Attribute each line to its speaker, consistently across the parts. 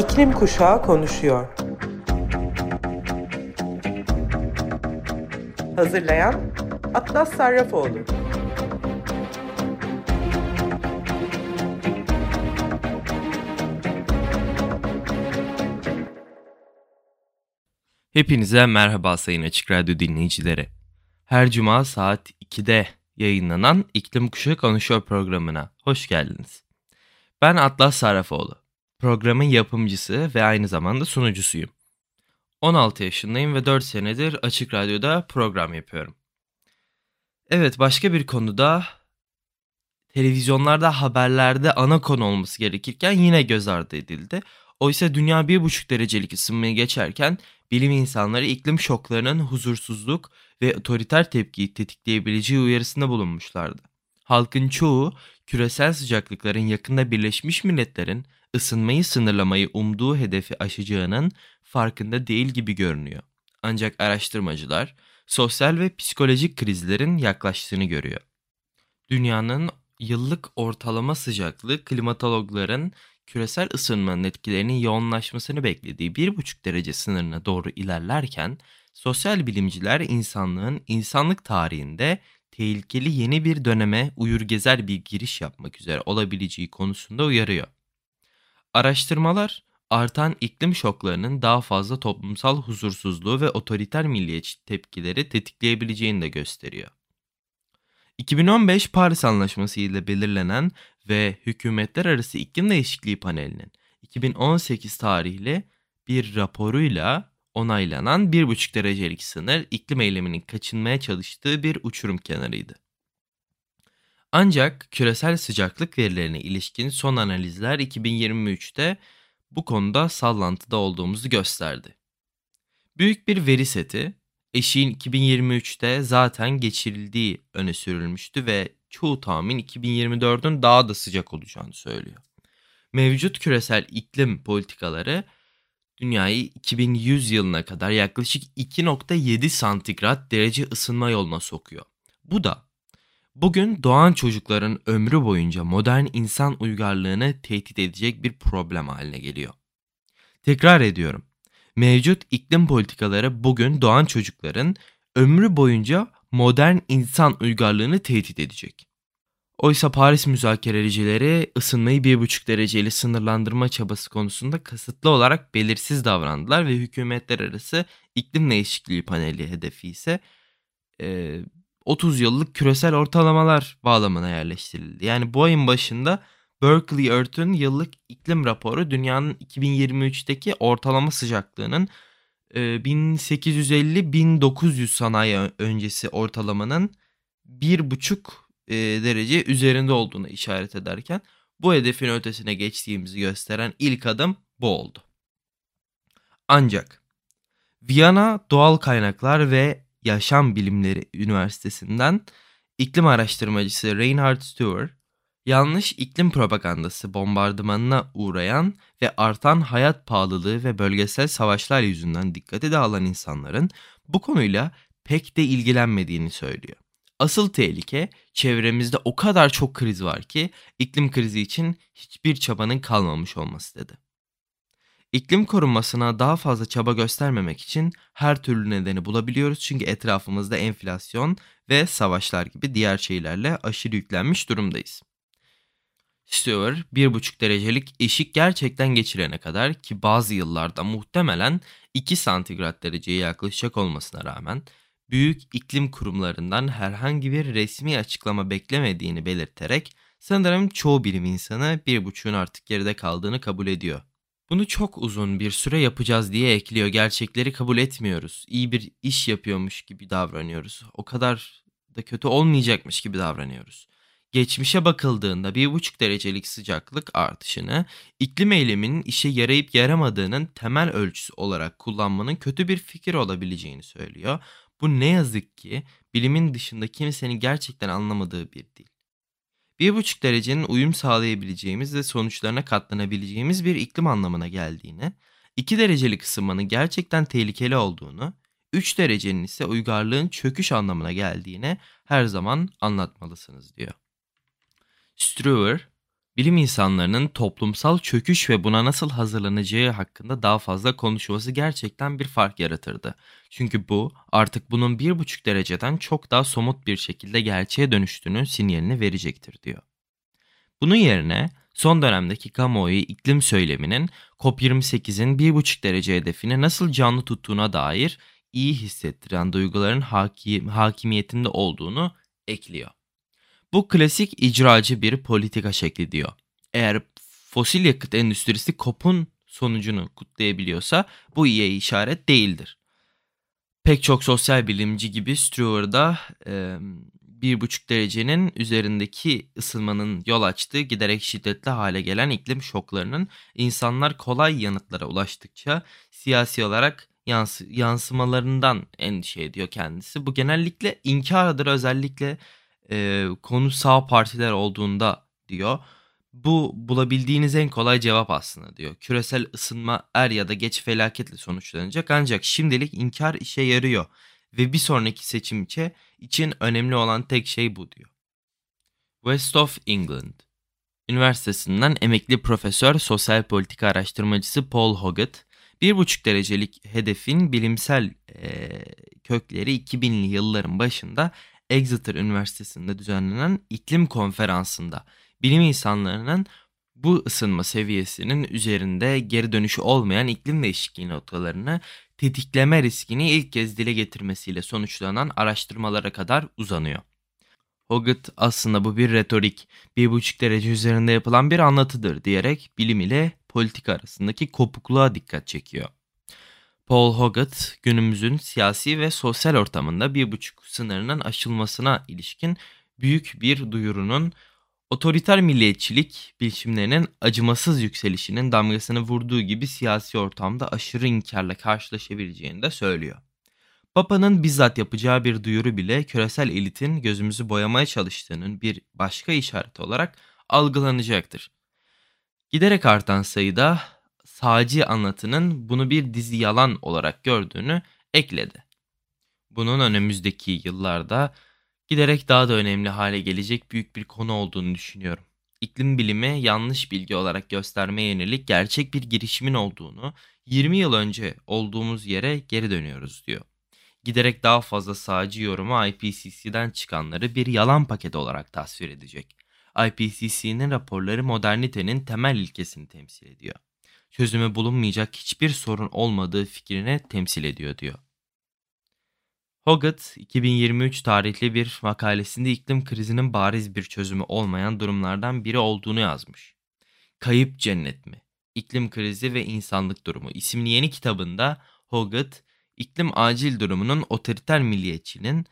Speaker 1: İklim Kuşağı konuşuyor. Hazırlayan Atlas Sarrafoğlu.
Speaker 2: Hepinize merhaba sayın Açık Radyo dinleyicileri. Her cuma saat 2'de yayınlanan İklim Kuşağı Konuşuyor programına hoş geldiniz. Ben Atlas Sarrafoğlu. Programın yapımcısı ve aynı zamanda sunucusuyum. 16 yaşındayım ve 4 senedir Açık Radyo'da program yapıyorum. Evet başka bir konuda televizyonlarda haberlerde ana konu olması gerekirken yine göz ardı edildi. Oysa dünya 1,5 derecelik ısınmayı geçerken bilim insanları iklim şoklarının huzursuzluk ve otoriter tepkiyi tetikleyebileceği uyarısında bulunmuşlardı. Halkın çoğu küresel sıcaklıkların yakında Birleşmiş Milletler'in ısınmayı sınırlamayı umduğu hedefi aşacağının farkında değil gibi görünüyor. Ancak araştırmacılar sosyal ve psikolojik krizlerin yaklaştığını görüyor. Dünyanın yıllık ortalama sıcaklığı klimatologların küresel ısınmanın etkilerinin yoğunlaşmasını beklediği 1,5 derece sınırına doğru ilerlerken sosyal bilimciler insanlığın insanlık tarihinde tehlikeli yeni bir döneme uyur gezer bir giriş yapmak üzere olabileceği konusunda uyarıyor. Araştırmalar artan iklim şoklarının daha fazla toplumsal huzursuzluğu ve otoriter milliyetçi tepkileri tetikleyebileceğini de gösteriyor. 2015 Paris Anlaşması ile belirlenen ve Hükümetler Arası İklim Değişikliği Paneli'nin 2018 tarihli bir raporuyla onaylanan 1,5 derecelik sınır iklim eyleminin kaçınmaya çalıştığı bir uçurum kenarıydı. Ancak küresel sıcaklık verilerine ilişkin son analizler 2023'te bu konuda sallantıda olduğumuzu gösterdi. Büyük bir veri seti, eşiğin 2023'te zaten geçirildiği öne sürülmüştü ve çoğu tahmin 2024'ün daha da sıcak olacağını söylüyor. Mevcut küresel iklim politikaları dünyayı 2100 yılına kadar yaklaşık 2.7 santigrat derece ısınma yoluna sokuyor. Bu da bugün doğan çocukların ömrü boyunca modern insan uygarlığını tehdit edecek bir problem haline geliyor. Tekrar ediyorum. Mevcut iklim politikaları bugün doğan çocukların ömrü boyunca modern insan uygarlığını tehdit edecek. Oysa Paris müzakerecileri ısınmayı 1,5 dereceyle sınırlandırma çabası konusunda kasıtlı olarak belirsiz davrandılar ve hükümetler arası iklim değişikliği paneli hedefi ise 30 yıllık küresel ortalamalar bağlamına yerleştirildi. Yani bu ayın başında Berkeley Earth'ün yıllık iklim raporu dünyanın 2023'teki ortalama sıcaklığının 1850-1900 sanayi öncesi ortalamanın 1,5 derece üzerinde olduğunu işaret ederken bu hedefin ötesine geçtiğimizi gösteren ilk adım bu oldu. Ancak Viyana Doğal Kaynaklar ve Yaşam Bilimleri Üniversitesi'nden iklim araştırmacısı Reinhard Stewart, yanlış iklim propagandası bombardımanına uğrayan ve artan hayat pahalılığı ve bölgesel savaşlar yüzünden dikkate dağılan insanların bu konuyla pek de ilgilenmediğini söylüyor. Asıl tehlike çevremizde o kadar çok kriz var ki iklim krizi için hiçbir çabanın kalmamış olması dedi. İklim korunmasına daha fazla çaba göstermemek için her türlü nedeni bulabiliyoruz çünkü etrafımızda enflasyon ve savaşlar gibi diğer şeylerle aşırı yüklenmiş durumdayız. Stewart 1,5 derecelik eşik gerçekten geçirene kadar ki bazı yıllarda muhtemelen 2 santigrat dereceye yaklaşacak olmasına rağmen büyük iklim kurumlarından herhangi bir resmi açıklama beklemediğini belirterek sanırım çoğu bilim insanı 1,5'un artık geride kaldığını kabul ediyor. Bunu çok uzun bir süre yapacağız diye ekliyor. Gerçekleri kabul etmiyoruz. İyi bir iş yapıyormuş gibi davranıyoruz. O kadar da kötü olmayacakmış gibi davranıyoruz. Geçmişe bakıldığında 1,5 derecelik sıcaklık artışını iklim eyleminin işe yarayıp yaramadığının temel ölçüsü olarak kullanmanın kötü bir fikir olabileceğini söylüyor. Bu ne yazık ki bilimin dışında kimsenin gerçekten anlamadığı bir dil. 1,5 derecenin uyum sağlayabileceğimiz ve sonuçlarına katlanabileceğimiz bir iklim anlamına geldiğini, 2 derecelik ısınmanın gerçekten tehlikeli olduğunu, 3 derecenin ise uygarlığın çöküş anlamına geldiğini her zaman anlatmalısınız diyor. Struer, bilim insanlarının toplumsal çöküş ve buna nasıl hazırlanacağı hakkında daha fazla konuşması gerçekten bir fark yaratırdı. Çünkü bu artık bunun bir buçuk dereceden çok daha somut bir şekilde gerçeğe dönüştüğünün sinyalini verecektir diyor. Bunun yerine son dönemdeki kamuoyu iklim söyleminin COP28'in 1,5 derece hedefini nasıl canlı tuttuğuna dair iyi hissettiren duyguların hakim, hakimiyetinde olduğunu ekliyor. Bu klasik icracı bir politika şekli diyor. Eğer fosil yakıt endüstrisi COP'un sonucunu kutlayabiliyorsa bu iyi işaret değildir. Pek çok sosyal bilimci gibi Stewart'da e, bir buçuk derecenin üzerindeki ısınmanın yol açtığı giderek şiddetli hale gelen iklim şoklarının insanlar kolay yanıtlara ulaştıkça siyasi olarak yansı yansımalarından endişe ediyor kendisi. Bu genellikle inkardır özellikle e, konu sağ partiler olduğunda diyor. Bu bulabildiğiniz en kolay cevap aslında diyor. Küresel ısınma er ya da geç felaketle sonuçlanacak ancak şimdilik inkar işe yarıyor ve bir sonraki seçim için önemli olan tek şey bu diyor. West of England Üniversitesinden emekli profesör sosyal politika araştırmacısı Paul Hoggett, 1,5 derecelik hedefin bilimsel e, kökleri 2000'li yılların başında Exeter Üniversitesi'nde düzenlenen iklim konferansında bilim insanlarının bu ısınma seviyesinin üzerinde geri dönüşü olmayan iklim değişikliği noktalarını tetikleme riskini ilk kez dile getirmesiyle sonuçlanan araştırmalara kadar uzanıyor. Hoggett aslında bu bir retorik, bir buçuk derece üzerinde yapılan bir anlatıdır diyerek bilim ile politika arasındaki kopukluğa dikkat çekiyor. Paul Hoggett günümüzün siyasi ve sosyal ortamında bir buçuk sınırının aşılmasına ilişkin büyük bir duyurunun otoriter milliyetçilik bilişimlerinin acımasız yükselişinin damgasını vurduğu gibi siyasi ortamda aşırı inkarla karşılaşabileceğini de söylüyor. Papa'nın bizzat yapacağı bir duyuru bile küresel elitin gözümüzü boyamaya çalıştığının bir başka işareti olarak algılanacaktır. Giderek artan sayıda sağcı anlatının bunu bir dizi yalan olarak gördüğünü ekledi. Bunun önümüzdeki yıllarda giderek daha da önemli hale gelecek büyük bir konu olduğunu düşünüyorum. İklim bilimi yanlış bilgi olarak göstermeye yönelik gerçek bir girişimin olduğunu, 20 yıl önce olduğumuz yere geri dönüyoruz diyor. Giderek daha fazla sağcı yorumu IPCC'den çıkanları bir yalan paketi olarak tasvir edecek. IPCC'nin raporları modernitenin temel ilkesini temsil ediyor. Çözümü bulunmayacak hiçbir sorun olmadığı fikrini temsil ediyor diyor. Hoggett 2023 tarihli bir makalesinde iklim krizinin bariz bir çözümü olmayan durumlardan biri olduğunu yazmış. Kayıp Cennet mi? İklim krizi ve insanlık durumu isimli yeni kitabında Hoggett, iklim acil durumunun otoriter milliyetçinin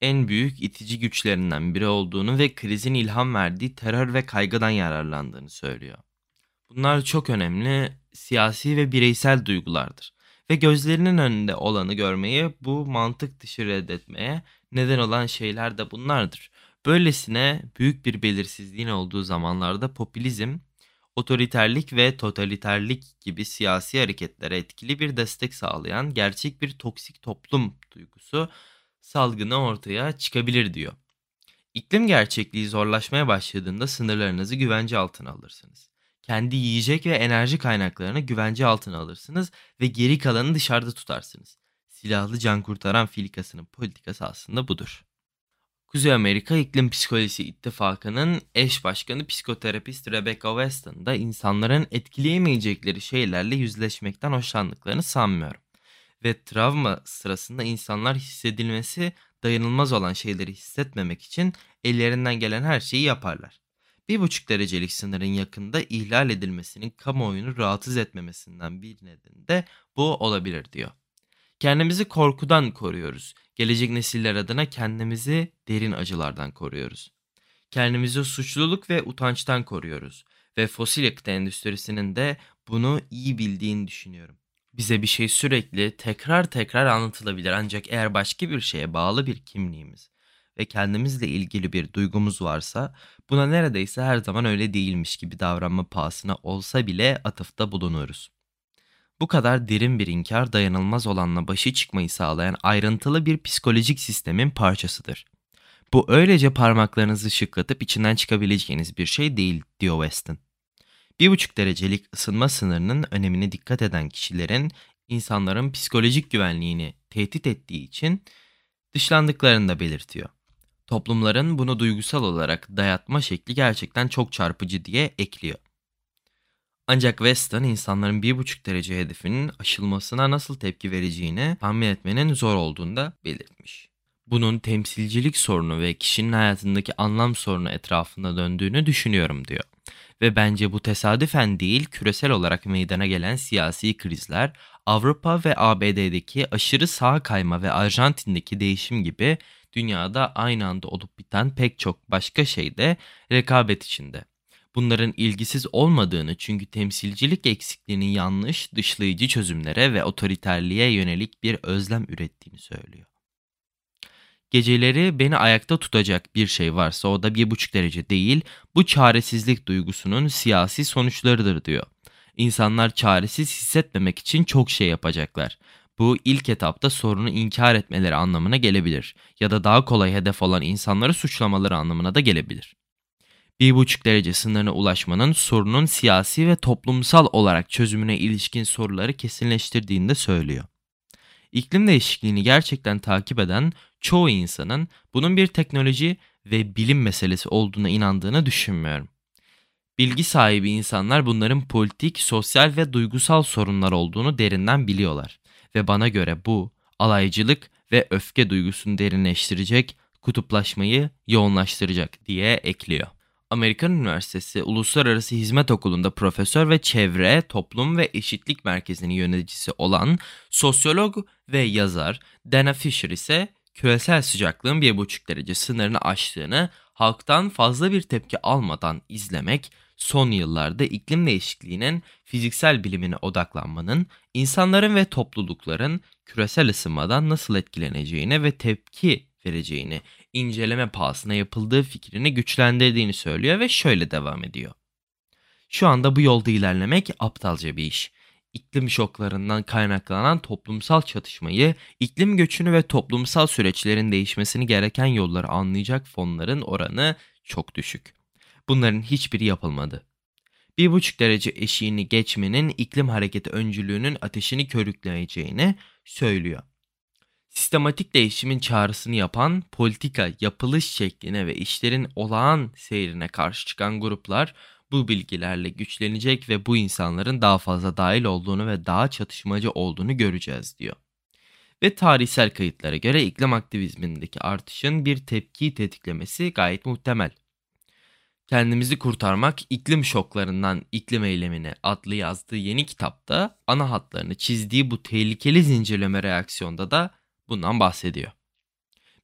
Speaker 2: en büyük itici güçlerinden biri olduğunu ve krizin ilham verdiği terör ve kaygıdan yararlandığını söylüyor. Bunlar çok önemli siyasi ve bireysel duygulardır ve gözlerinin önünde olanı görmeyi bu mantık dışı reddetmeye neden olan şeyler de bunlardır. Böylesine büyük bir belirsizliğin olduğu zamanlarda popülizm, otoriterlik ve totaliterlik gibi siyasi hareketlere etkili bir destek sağlayan gerçek bir toksik toplum duygusu salgını ortaya çıkabilir diyor. İklim gerçekliği zorlaşmaya başladığında sınırlarınızı güvence altına alırsınız kendi yiyecek ve enerji kaynaklarını güvence altına alırsınız ve geri kalanı dışarıda tutarsınız. Silahlı can kurtaran filikasının politikası aslında budur. Kuzey Amerika İklim Psikolojisi İttifakı'nın eş başkanı psikoterapist Rebecca Weston da insanların etkileyemeyecekleri şeylerle yüzleşmekten hoşlandıklarını sanmıyorum. Ve travma sırasında insanlar hissedilmesi dayanılmaz olan şeyleri hissetmemek için ellerinden gelen her şeyi yaparlar. 1,5 derecelik sınırın yakında ihlal edilmesinin kamuoyunu rahatsız etmemesinden bir nedeni de bu olabilir diyor. Kendimizi korkudan koruyoruz. Gelecek nesiller adına kendimizi derin acılardan koruyoruz. Kendimizi suçluluk ve utançtan koruyoruz. Ve fosil yakıt endüstrisinin de bunu iyi bildiğini düşünüyorum. Bize bir şey sürekli tekrar tekrar anlatılabilir ancak eğer başka bir şeye bağlı bir kimliğimiz ve kendimizle ilgili bir duygumuz varsa buna neredeyse her zaman öyle değilmiş gibi davranma pahasına olsa bile atıfta bulunuruz. Bu kadar derin bir inkar dayanılmaz olanla başı çıkmayı sağlayan ayrıntılı bir psikolojik sistemin parçasıdır. Bu öylece parmaklarınızı şıklatıp içinden çıkabileceğiniz bir şey değil diyor Weston. Bir buçuk derecelik ısınma sınırının önemine dikkat eden kişilerin insanların psikolojik güvenliğini tehdit ettiği için dışlandıklarını da belirtiyor. Toplumların bunu duygusal olarak dayatma şekli gerçekten çok çarpıcı diye ekliyor. Ancak Weston insanların 1,5 derece hedefinin aşılmasına nasıl tepki vereceğini tahmin etmenin zor olduğunu da belirtmiş. Bunun temsilcilik sorunu ve kişinin hayatındaki anlam sorunu etrafında döndüğünü düşünüyorum diyor. Ve bence bu tesadüfen değil küresel olarak meydana gelen siyasi krizler Avrupa ve ABD'deki aşırı sağ kayma ve Arjantin'deki değişim gibi dünyada aynı anda olup biten pek çok başka şey de rekabet içinde. Bunların ilgisiz olmadığını çünkü temsilcilik eksikliğinin yanlış, dışlayıcı çözümlere ve otoriterliğe yönelik bir özlem ürettiğini söylüyor. Geceleri beni ayakta tutacak bir şey varsa o da bir buçuk derece değil, bu çaresizlik duygusunun siyasi sonuçlarıdır diyor. İnsanlar çaresiz hissetmemek için çok şey yapacaklar. Bu ilk etapta sorunu inkar etmeleri anlamına gelebilir ya da daha kolay hedef olan insanları suçlamaları anlamına da gelebilir. 1,5 derece sınırına ulaşmanın sorunun siyasi ve toplumsal olarak çözümüne ilişkin soruları kesinleştirdiğini de söylüyor. İklim değişikliğini gerçekten takip eden çoğu insanın bunun bir teknoloji ve bilim meselesi olduğuna inandığını düşünmüyorum. Bilgi sahibi insanlar bunların politik, sosyal ve duygusal sorunlar olduğunu derinden biliyorlar ve bana göre bu alaycılık ve öfke duygusunu derinleştirecek, kutuplaşmayı yoğunlaştıracak diye ekliyor. Amerikan Üniversitesi Uluslararası Hizmet Okulu'nda profesör ve çevre, toplum ve eşitlik merkezinin yöneticisi olan sosyolog ve yazar Dana Fisher ise küresel sıcaklığın 1,5 derece sınırını aştığını halktan fazla bir tepki almadan izlemek son yıllarda iklim değişikliğinin fiziksel bilimine odaklanmanın insanların ve toplulukların küresel ısınmadan nasıl etkileneceğine ve tepki vereceğini inceleme pahasına yapıldığı fikrini güçlendirdiğini söylüyor ve şöyle devam ediyor. Şu anda bu yolda ilerlemek aptalca bir iş. İklim şoklarından kaynaklanan toplumsal çatışmayı, iklim göçünü ve toplumsal süreçlerin değişmesini gereken yolları anlayacak fonların oranı çok düşük. Bunların hiçbiri yapılmadı. 1,5 derece eşiğini geçmenin iklim hareketi öncülüğünün ateşini körükleyeceğini söylüyor. Sistematik değişimin çağrısını yapan politika yapılış şekline ve işlerin olağan seyrine karşı çıkan gruplar bu bilgilerle güçlenecek ve bu insanların daha fazla dahil olduğunu ve daha çatışmacı olduğunu göreceğiz diyor. Ve tarihsel kayıtlara göre iklim aktivizmindeki artışın bir tepki tetiklemesi gayet muhtemel. Kendimizi Kurtarmak iklim Şoklarından iklim Eylemine adlı yazdığı yeni kitapta ana hatlarını çizdiği bu tehlikeli zincirleme reaksiyonda da bundan bahsediyor.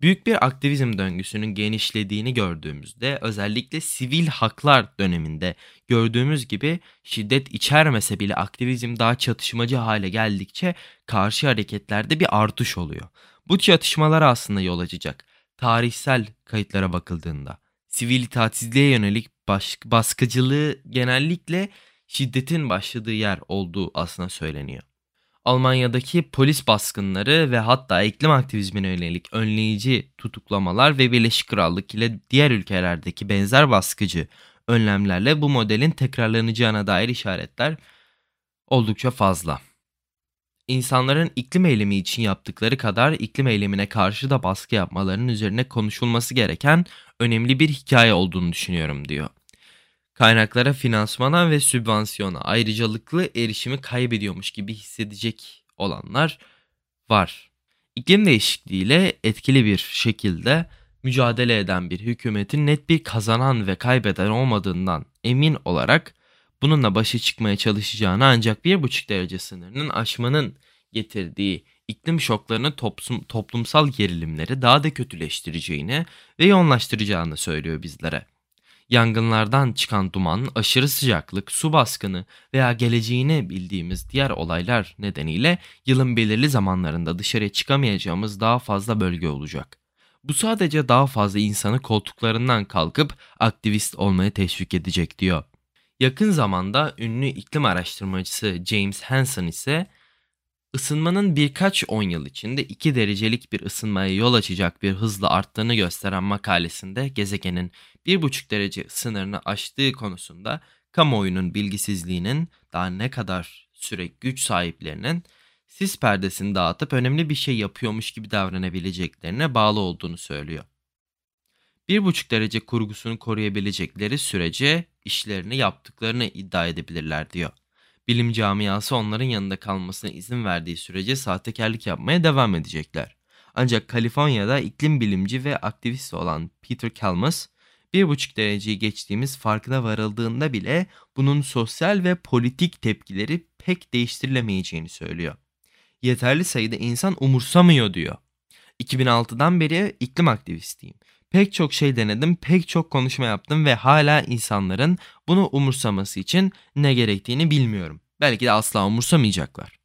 Speaker 2: Büyük bir aktivizm döngüsünün genişlediğini gördüğümüzde özellikle sivil haklar döneminde gördüğümüz gibi şiddet içermese bile aktivizm daha çatışmacı hale geldikçe karşı hareketlerde bir artış oluyor. Bu çatışmalar aslında yol açacak. Tarihsel kayıtlara bakıldığında sivil itaatsizliğe yönelik baş, baskıcılığı genellikle şiddetin başladığı yer olduğu aslında söyleniyor. Almanya'daki polis baskınları ve hatta iklim aktivizmine yönelik önleyici tutuklamalar ve Birleşik Krallık ile diğer ülkelerdeki benzer baskıcı önlemlerle bu modelin tekrarlanacağına dair işaretler oldukça fazla. İnsanların iklim eylemi için yaptıkları kadar iklim eylemine karşı da baskı yapmalarının üzerine konuşulması gereken önemli bir hikaye olduğunu düşünüyorum diyor. Kaynaklara finansmana ve sübvansiyona ayrıcalıklı erişimi kaybediyormuş gibi hissedecek olanlar var. İklim değişikliğiyle etkili bir şekilde mücadele eden bir hükümetin net bir kazanan ve kaybeden olmadığından emin olarak bununla başa çıkmaya çalışacağını ancak 1,5 derece sınırının aşmanın getirdiği iklim şoklarını toplum, toplumsal gerilimleri daha da kötüleştireceğini ve yoğunlaştıracağını söylüyor bizlere. Yangınlardan çıkan duman, aşırı sıcaklık, su baskını veya geleceğini bildiğimiz diğer olaylar nedeniyle yılın belirli zamanlarında dışarıya çıkamayacağımız daha fazla bölge olacak. Bu sadece daha fazla insanı koltuklarından kalkıp aktivist olmaya teşvik edecek diyor. Yakın zamanda ünlü iklim araştırmacısı James Hansen ise Isınmanın birkaç on yıl içinde 2 derecelik bir ısınmaya yol açacak bir hızla arttığını gösteren makalesinde gezegenin 1,5 derece sınırını aştığı konusunda kamuoyunun bilgisizliğinin daha ne kadar süre güç sahiplerinin sis perdesini dağıtıp önemli bir şey yapıyormuş gibi davranabileceklerine bağlı olduğunu söylüyor. 1,5 derece kurgusunu koruyabilecekleri sürece işlerini yaptıklarını iddia edebilirler diyor. Bilim camiası onların yanında kalmasına izin verdiği sürece sahtekarlık yapmaya devam edecekler. Ancak Kaliforniya'da iklim bilimci ve aktivist olan Peter Kalmus, 1,5 dereceyi geçtiğimiz farkına varıldığında bile bunun sosyal ve politik tepkileri pek değiştirilemeyeceğini söylüyor. Yeterli sayıda insan umursamıyor diyor. 2006'dan beri iklim aktivistiyim. Pek çok şey denedim, pek çok konuşma yaptım ve hala insanların bunu umursaması için ne gerektiğini bilmiyorum. Belki de asla umursamayacaklar.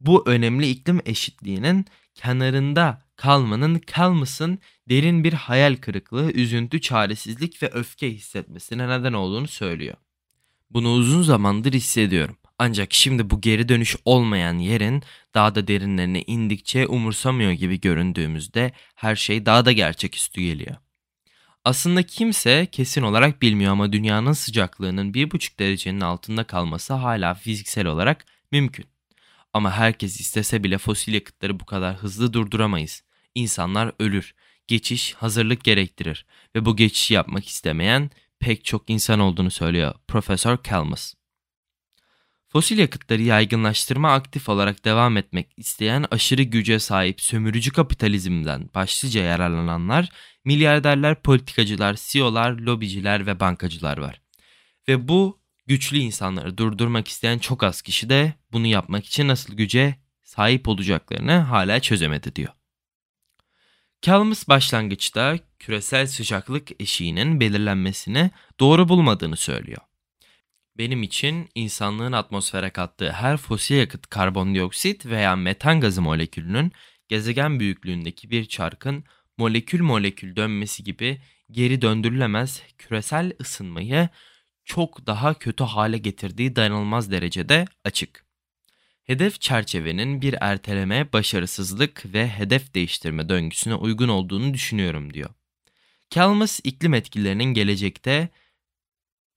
Speaker 2: Bu önemli iklim eşitliğinin kenarında kalmanın kalmasın derin bir hayal kırıklığı, üzüntü, çaresizlik ve öfke hissetmesine neden olduğunu söylüyor. Bunu uzun zamandır hissediyorum. Ancak şimdi bu geri dönüş olmayan yerin daha da derinlerine indikçe umursamıyor gibi göründüğümüzde her şey daha da gerçeküstü geliyor. Aslında kimse kesin olarak bilmiyor ama dünyanın sıcaklığının 1,5 derecenin altında kalması hala fiziksel olarak mümkün. Ama herkes istese bile fosil yakıtları bu kadar hızlı durduramayız. İnsanlar ölür, geçiş hazırlık gerektirir ve bu geçişi yapmak istemeyen pek çok insan olduğunu söylüyor Profesör Kalmus. Fosil yakıtları yaygınlaştırma aktif olarak devam etmek isteyen aşırı güce sahip sömürücü kapitalizmden başlıca yararlananlar, milyarderler, politikacılar, CEO'lar, lobiciler ve bankacılar var. Ve bu güçlü insanları durdurmak isteyen çok az kişi de bunu yapmak için nasıl güce sahip olacaklarını hala çözemedi diyor. Kalmus başlangıçta küresel sıcaklık eşiğinin belirlenmesini doğru bulmadığını söylüyor. Benim için insanlığın atmosfere kattığı her fosil yakıt karbondioksit veya metan gazı molekülünün gezegen büyüklüğündeki bir çarkın molekül molekül dönmesi gibi geri döndürülemez küresel ısınmayı çok daha kötü hale getirdiği dayanılmaz derecede açık. Hedef çerçevenin bir erteleme, başarısızlık ve hedef değiştirme döngüsüne uygun olduğunu düşünüyorum diyor. Kalmus iklim etkilerinin gelecekte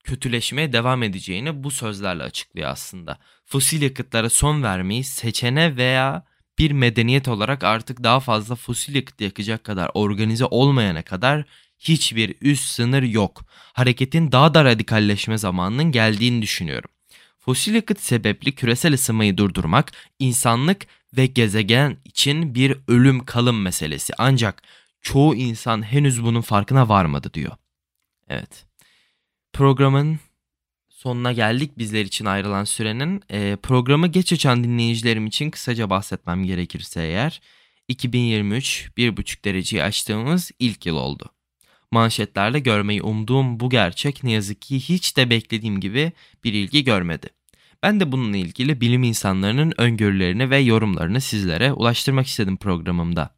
Speaker 2: kötüleşmeye devam edeceğini bu sözlerle açıklıyor aslında. Fosil yakıtlara son vermeyi seçene veya bir medeniyet olarak artık daha fazla fosil yakıt yakacak kadar organize olmayana kadar hiçbir üst sınır yok. Hareketin daha da radikalleşme zamanının geldiğini düşünüyorum. Fosil yakıt sebepli küresel ısınmayı durdurmak insanlık ve gezegen için bir ölüm kalım meselesi. Ancak çoğu insan henüz bunun farkına varmadı diyor. Evet. Programın sonuna geldik bizler için ayrılan sürenin. E, programı geç açan dinleyicilerim için kısaca bahsetmem gerekirse eğer 2023 1,5 dereceyi açtığımız ilk yıl oldu. Manşetlerde görmeyi umduğum bu gerçek ne yazık ki hiç de beklediğim gibi bir ilgi görmedi. Ben de bununla ilgili bilim insanlarının öngörülerini ve yorumlarını sizlere ulaştırmak istedim programımda.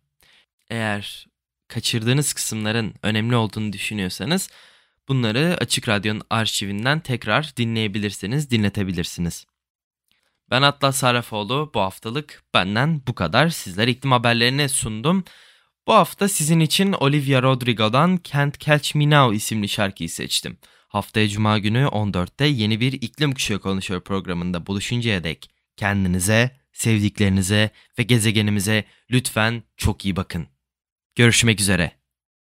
Speaker 2: Eğer kaçırdığınız kısımların önemli olduğunu düşünüyorsanız bunları Açık Radyo'nun arşivinden tekrar dinleyebilirsiniz, dinletebilirsiniz. Ben Atlas Sarrafoğlu. Bu haftalık benden bu kadar. Sizler iklim haberlerini sundum. Bu hafta sizin için Olivia Rodrigo'dan Can't Catch Me Now isimli şarkıyı seçtim. Haftaya Cuma günü 14'te yeni bir iklim kuşağı konuşuyor programında buluşuncaya dek kendinize, sevdiklerinize ve gezegenimize lütfen çok iyi bakın. Görüşmek üzere.